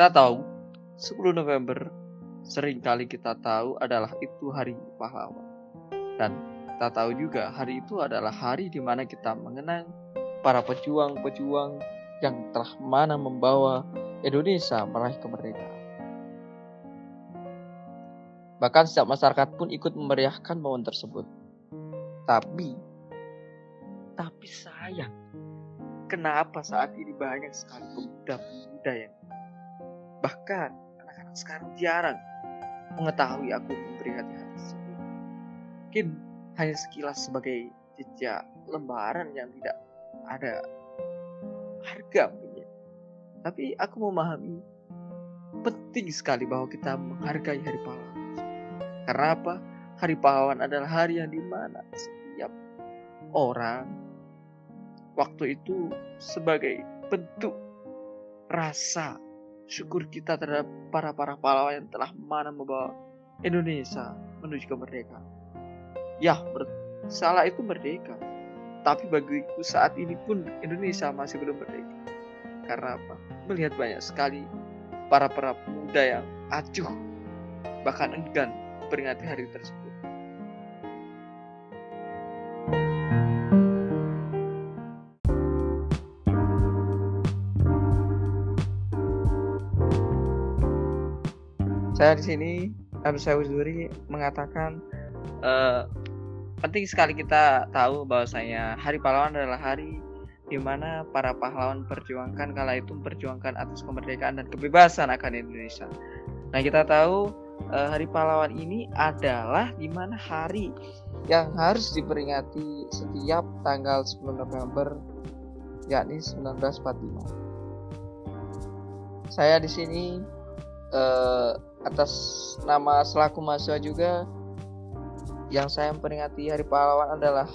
Kita tahu 10 November sering kali kita tahu adalah itu hari pahlawan. Dan kita tahu juga hari itu adalah hari di mana kita mengenang para pejuang-pejuang yang telah mana membawa Indonesia meraih kemerdekaan. Bahkan setiap masyarakat pun ikut memeriahkan momen tersebut. Tapi, tapi sayang, kenapa saat ini banyak sekali pemuda-pemuda yang bahkan anak-anak sekarang jarang mengetahui aku memperingati hari tersebut. Mungkin hanya sekilas sebagai jejak lembaran yang tidak ada harga mungkin ya. Tapi aku memahami penting sekali bahwa kita menghargai hari pahlawan. Karena apa? Hari pahlawan adalah hari yang di mana setiap orang waktu itu sebagai bentuk rasa syukur kita terhadap para para pahlawan yang telah mana membawa Indonesia menuju kemerdekaan. Ya, salah itu merdeka. Tapi bagiku saat ini pun Indonesia masih belum merdeka. Karena apa? Melihat banyak sekali para para pemuda yang acuh bahkan enggan peringati hari tersebut. Saya di sini Abu Syauzuri mengatakan uh, penting sekali kita tahu bahwasanya Hari Pahlawan adalah hari di mana para pahlawan perjuangkan kala itu memperjuangkan atas kemerdekaan dan kebebasan akan Indonesia. Nah kita tahu uh, Hari Pahlawan ini adalah di mana hari yang harus diperingati setiap tanggal 10 November yakni 1945. Saya di sini uh, atas nama selaku mahasiswa juga yang saya memperingati Hari Pahlawan adalah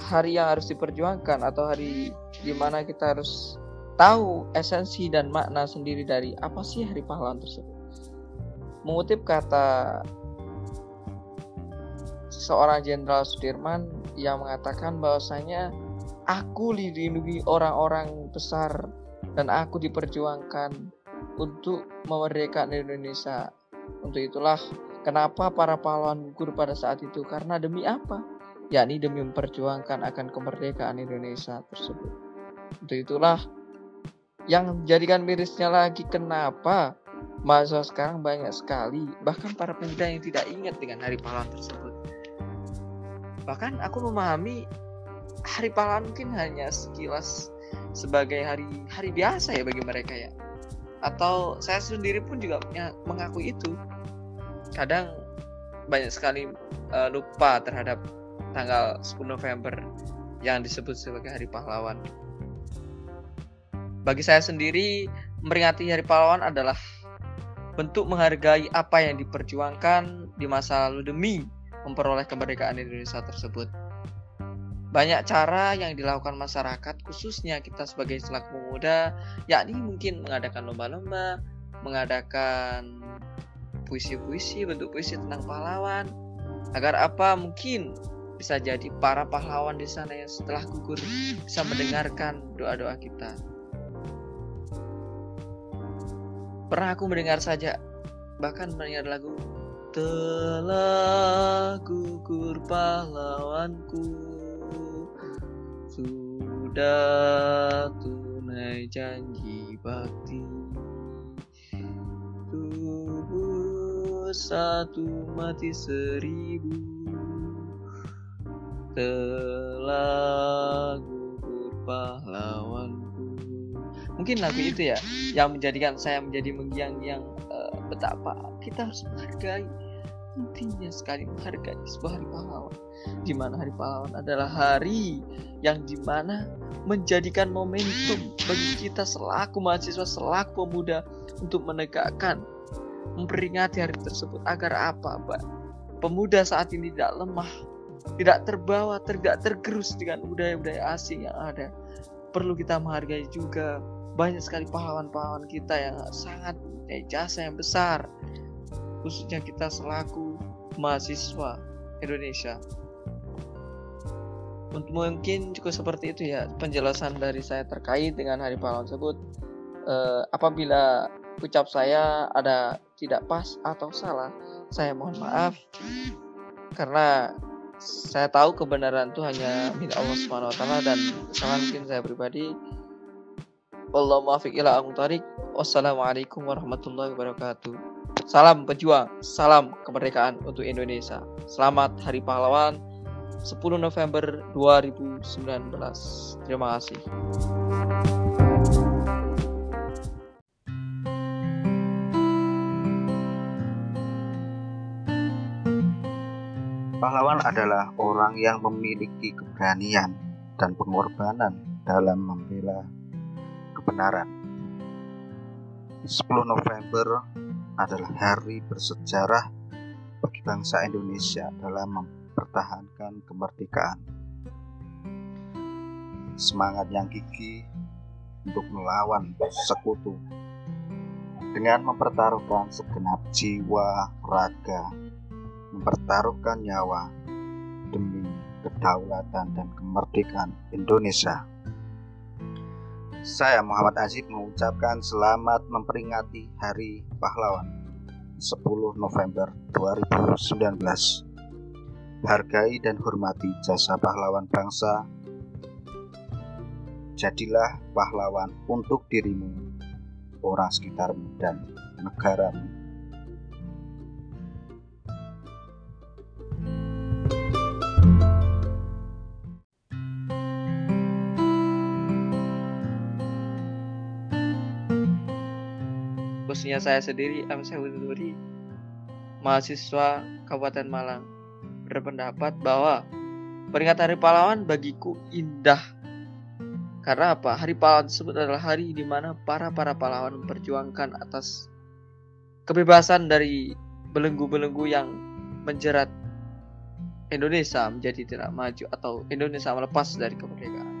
hari yang harus diperjuangkan atau hari di mana kita harus tahu esensi dan makna sendiri dari apa sih Hari Pahlawan tersebut. Mengutip kata seorang Jenderal Sudirman yang mengatakan bahwasanya aku dilindungi orang-orang besar dan aku diperjuangkan untuk memerdekakan Indonesia. Untuk itulah kenapa para pahlawan gugur pada saat itu karena demi apa? yakni demi memperjuangkan akan kemerdekaan Indonesia tersebut. Untuk itulah yang menjadikan mirisnya lagi kenapa mahasiswa sekarang banyak sekali bahkan para pemuda yang tidak ingat dengan hari pahlawan tersebut. Bahkan aku memahami hari pahlawan mungkin hanya sekilas sebagai hari hari biasa ya bagi mereka ya atau saya sendiri pun juga mengakui itu kadang banyak sekali uh, lupa terhadap tanggal 10 November yang disebut sebagai Hari Pahlawan. Bagi saya sendiri, memperingati Hari Pahlawan adalah bentuk menghargai apa yang diperjuangkan di masa lalu demi memperoleh kemerdekaan Indonesia tersebut. Banyak cara yang dilakukan masyarakat, khususnya kita sebagai selaku muda, yakni mungkin mengadakan lomba-lomba, mengadakan puisi-puisi, bentuk puisi tentang pahlawan, agar apa mungkin bisa jadi para pahlawan di sana yang setelah gugur bisa mendengarkan doa-doa kita. Pernah aku mendengar saja, bahkan mendengar lagu Telah gugur pahlawanku sudah tunai janji bakti. Tubuh satu mati seribu. Telah gugur pahlawanku. Mungkin lagu itu ya yang menjadikan saya menjadi mengiang-giang uh, betapa kita harus menghargai pentingnya sekali menghargai sebuah hari pahlawan di mana hari pahlawan adalah hari yang di mana menjadikan momentum bagi kita selaku mahasiswa, selaku pemuda untuk menegakkan, memperingati hari tersebut agar apa, Mbak? Pemuda saat ini tidak lemah, tidak terbawa, tidak tergerus dengan budaya-budaya asing yang ada. Perlu kita menghargai juga banyak sekali pahlawan-pahlawan kita yang sangat punya jasa yang besar, khususnya kita selaku mahasiswa Indonesia mungkin cukup seperti itu ya penjelasan dari saya terkait dengan hari pahlawan tersebut uh, apabila ucap saya ada tidak pas atau salah, saya mohon maaf karena saya tahu kebenaran itu hanya milik Allah Subhanahu wa taala dan kesalahan mungkin saya pribadi. Wallahu muwaffiq ila Wassalamualaikum warahmatullahi wabarakatuh. Salam pejuang, salam kemerdekaan untuk Indonesia. Selamat Hari Pahlawan 10 November 2019. Terima kasih. Pahlawan adalah orang yang memiliki keberanian dan pengorbanan dalam membela kebenaran. 10 November adalah hari bersejarah bagi bangsa Indonesia dalam mempertahankan kemerdekaan. Semangat yang gigih untuk melawan sekutu dengan mempertaruhkan segenap jiwa, raga, mempertaruhkan nyawa demi kedaulatan dan kemerdekaan Indonesia. Saya Muhammad Azib mengucapkan selamat memperingati Hari Pahlawan 10 November 2019. Hargai dan hormati jasa pahlawan bangsa. Jadilah pahlawan untuk dirimu, orang sekitarmu, dan negaramu. Khususnya saya sendiri M. Sehuduri mahasiswa Kabupaten Malang berpendapat bahwa peringatan Hari Pahlawan bagiku indah karena apa? Hari pahlawan tersebut adalah hari di mana para para pahlawan memperjuangkan atas kebebasan dari belenggu-belenggu yang menjerat Indonesia menjadi tidak maju atau Indonesia melepas dari kemerdekaan.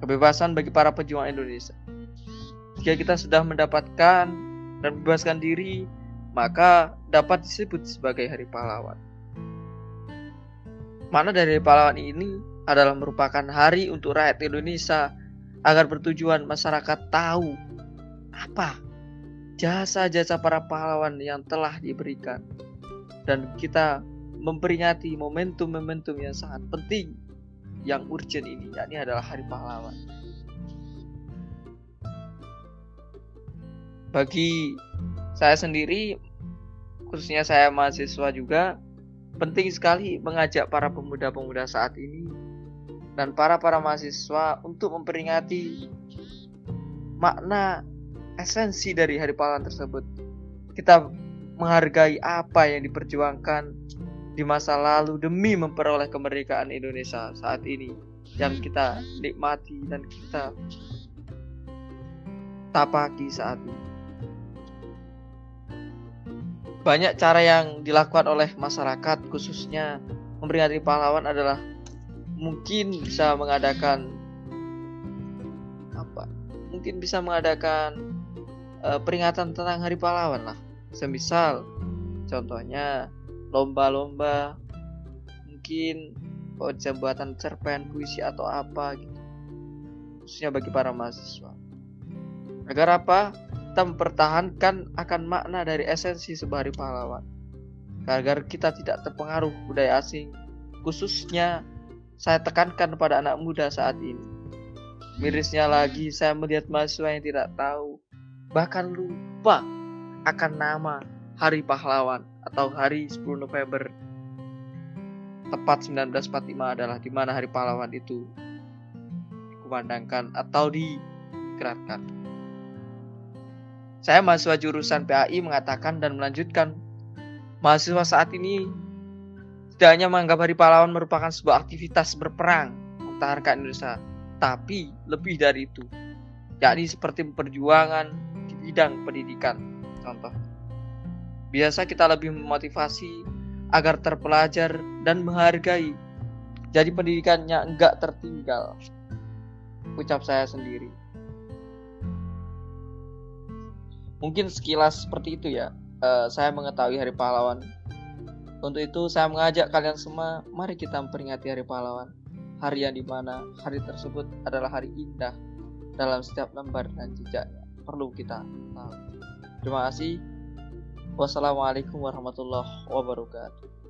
Kebebasan bagi para pejuang Indonesia. Jika kita sudah mendapatkan dan bebaskan diri, maka dapat disebut sebagai hari pahlawan. Mana dari pahlawan ini adalah merupakan hari untuk rakyat Indonesia agar bertujuan masyarakat tahu apa jasa-jasa para pahlawan yang telah diberikan dan kita memperingati momentum-momentum yang sangat penting yang urgent ini yakni adalah hari pahlawan. Bagi saya sendiri khususnya saya mahasiswa juga penting sekali mengajak para pemuda-pemuda saat ini dan para para mahasiswa untuk memperingati makna esensi dari hari pahlawan tersebut. Kita menghargai apa yang diperjuangkan di masa lalu demi memperoleh kemerdekaan Indonesia saat ini yang kita nikmati dan kita tapaki saat ini banyak cara yang dilakukan oleh masyarakat khususnya memperingati pahlawan adalah mungkin bisa mengadakan apa? Mungkin bisa mengadakan uh, peringatan tentang hari pahlawan lah. Semisal contohnya lomba-lomba mungkin buatan cerpen puisi atau apa gitu. Khususnya bagi para mahasiswa. Agar apa kita mempertahankan akan makna dari esensi sebuah hari pahlawan. Agar kita tidak terpengaruh budaya asing khususnya saya tekankan kepada anak muda saat ini. Mirisnya lagi saya melihat mahasiswa yang tidak tahu bahkan lupa akan nama hari pahlawan atau hari 10 November. Tepat 1945 adalah di mana hari pahlawan itu dikumandangkan atau digerakkan. Saya mahasiswa jurusan PAI mengatakan dan melanjutkan, mahasiswa saat ini tidak hanya menganggap Hari Pahlawan merupakan sebuah aktivitas berperang mempertahankan Indonesia, tapi lebih dari itu, yakni seperti perjuangan di bidang pendidikan. Contoh, biasa kita lebih memotivasi agar terpelajar dan menghargai. Jadi pendidikannya enggak tertinggal. Ucap saya sendiri. Mungkin sekilas seperti itu ya. Uh, saya mengetahui Hari Pahlawan. Untuk itu saya mengajak kalian semua, mari kita memperingati Hari Pahlawan. Hari yang di mana hari tersebut adalah hari indah dalam setiap lembar dan jejak perlu kita tahu. Terima kasih. Wassalamualaikum warahmatullahi wabarakatuh.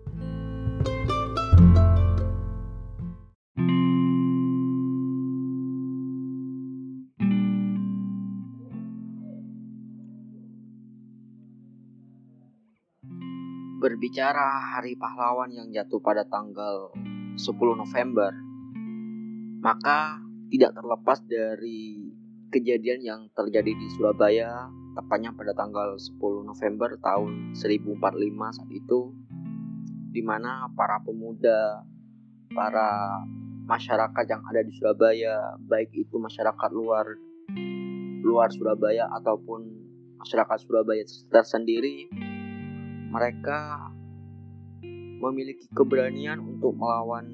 Berbicara Hari Pahlawan yang jatuh pada tanggal 10 November, maka tidak terlepas dari kejadian yang terjadi di Surabaya tepatnya pada tanggal 10 November tahun 1045 saat itu di mana para pemuda, para masyarakat yang ada di Surabaya, baik itu masyarakat luar luar Surabaya ataupun masyarakat Surabaya tersendiri mereka memiliki keberanian untuk melawan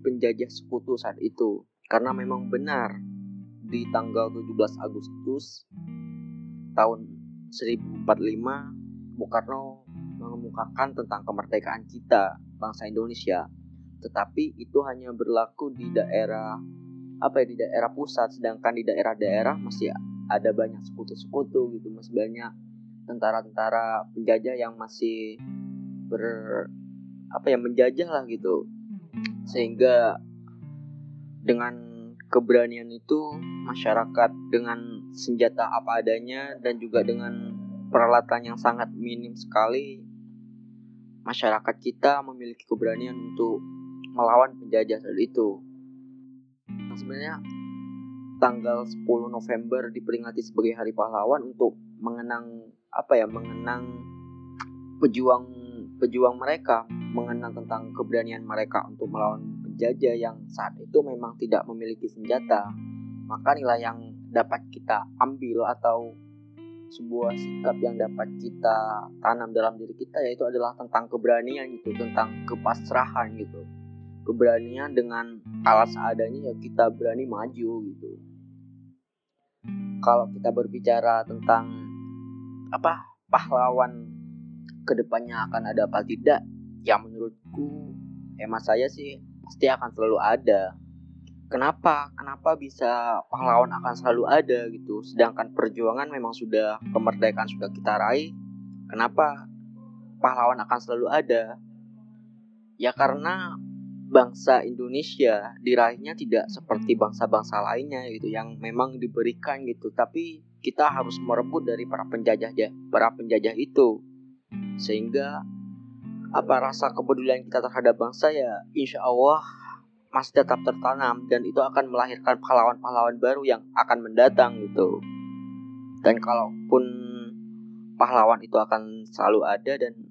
penjajah sekutu saat itu. Karena memang benar di tanggal 17 Agustus tahun 1045 Bung Karno mengemukakan tentang kemerdekaan kita bangsa Indonesia. Tetapi itu hanya berlaku di daerah apa ya di daerah pusat sedangkan di daerah-daerah masih ada banyak sekutu-sekutu gitu masih banyak tentara-tentara penjajah yang masih ber apa ya menjajah lah gitu. Sehingga dengan keberanian itu masyarakat dengan senjata apa adanya dan juga dengan peralatan yang sangat minim sekali masyarakat kita memiliki keberanian untuk melawan penjajah saat itu. Nah, sebenarnya tanggal 10 November diperingati sebagai hari pahlawan untuk mengenang apa ya mengenang pejuang pejuang mereka mengenang tentang keberanian mereka untuk melawan penjajah yang saat itu memang tidak memiliki senjata. Maka nilai yang dapat kita ambil atau sebuah sikap yang dapat kita tanam dalam diri kita yaitu adalah tentang keberanian gitu tentang kepasrahan gitu. Keberanian dengan alat seadanya ya kita berani maju gitu. Kalau kita berbicara tentang apa pahlawan ke depannya akan ada apa tidak ya menurutku hemat saya sih pasti akan selalu ada. Kenapa? Kenapa bisa pahlawan akan selalu ada gitu? Sedangkan perjuangan memang sudah kemerdekaan sudah kita raih kenapa pahlawan akan selalu ada? Ya karena bangsa Indonesia diraihnya tidak seperti bangsa-bangsa lainnya gitu yang memang diberikan gitu. Tapi kita harus merebut dari para penjajah para penjajah itu. Sehingga apa rasa kepedulian kita terhadap bangsa ya insya Allah masih tetap tertanam dan itu akan melahirkan pahlawan-pahlawan baru yang akan mendatang gitu. Dan kalaupun pahlawan itu akan selalu ada dan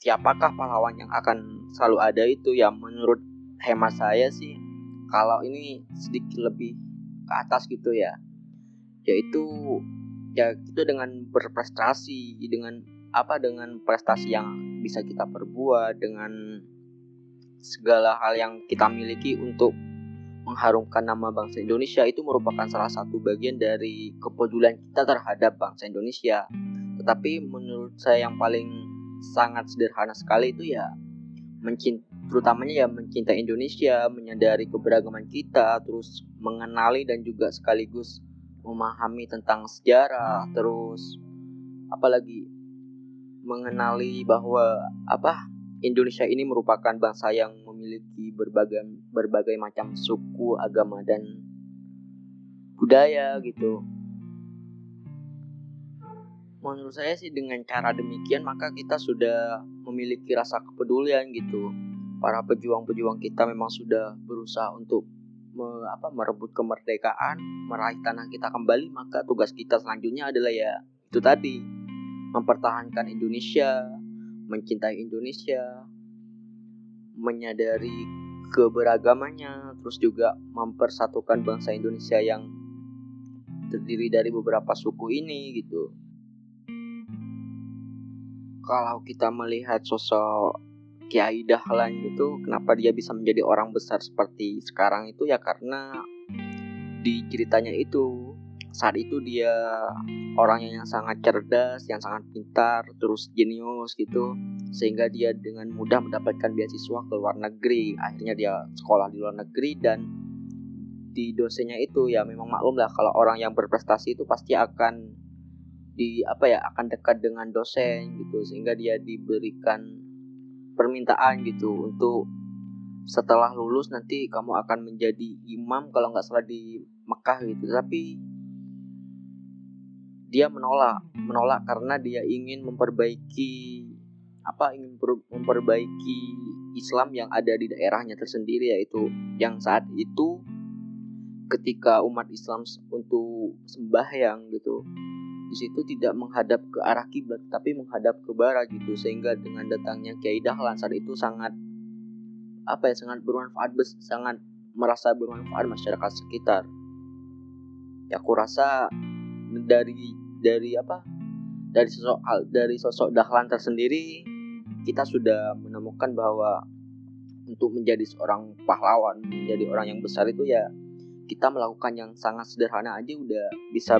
siapakah pahlawan yang akan selalu ada itu ya menurut hemat saya sih kalau ini sedikit lebih ke atas gitu ya yaitu ya itu dengan berprestasi dengan apa dengan prestasi yang bisa kita perbuat dengan segala hal yang kita miliki untuk mengharumkan nama bangsa Indonesia itu merupakan salah satu bagian dari kepedulian kita terhadap bangsa Indonesia. Tetapi menurut saya yang paling sangat sederhana sekali itu ya mencint terutamanya ya mencintai Indonesia, menyadari keberagaman kita, terus mengenali dan juga sekaligus memahami tentang sejarah, terus apalagi mengenali bahwa apa Indonesia ini merupakan bangsa yang memiliki berbagai berbagai macam suku, agama dan budaya gitu menurut saya sih dengan cara demikian maka kita sudah memiliki rasa kepedulian gitu. Para pejuang-pejuang kita memang sudah berusaha untuk me, apa, merebut kemerdekaan meraih tanah kita kembali maka tugas kita selanjutnya adalah ya itu tadi mempertahankan Indonesia mencintai Indonesia menyadari keberagamannya terus juga mempersatukan bangsa Indonesia yang terdiri dari beberapa suku ini gitu kalau kita melihat sosok Kiai Dahlan itu kenapa dia bisa menjadi orang besar seperti sekarang itu ya karena di ceritanya itu saat itu dia orangnya yang sangat cerdas, yang sangat pintar, terus jenius gitu sehingga dia dengan mudah mendapatkan beasiswa ke luar negeri. Akhirnya dia sekolah di luar negeri dan di dosennya itu ya memang maklum lah kalau orang yang berprestasi itu pasti akan di apa ya akan dekat dengan dosen gitu sehingga dia diberikan permintaan gitu untuk setelah lulus nanti kamu akan menjadi imam kalau nggak salah di Mekah gitu. Tapi dia menolak menolak karena dia ingin memperbaiki apa ingin memperbaiki Islam yang ada di daerahnya tersendiri yaitu yang saat itu ketika umat Islam untuk sembahyang gitu di situ tidak menghadap ke arah kiblat tapi menghadap ke barat gitu sehingga dengan datangnya Kiai Dahlan saat itu sangat apa ya sangat bermanfaat sangat merasa bermanfaat masyarakat sekitar. Ya aku rasa dari dari apa dari sosok dari sosok Dahlan tersendiri kita sudah menemukan bahwa untuk menjadi seorang pahlawan menjadi orang yang besar itu ya kita melakukan yang sangat sederhana aja udah bisa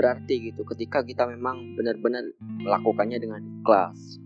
berarti gitu. Ketika kita memang benar-benar melakukannya dengan ikhlas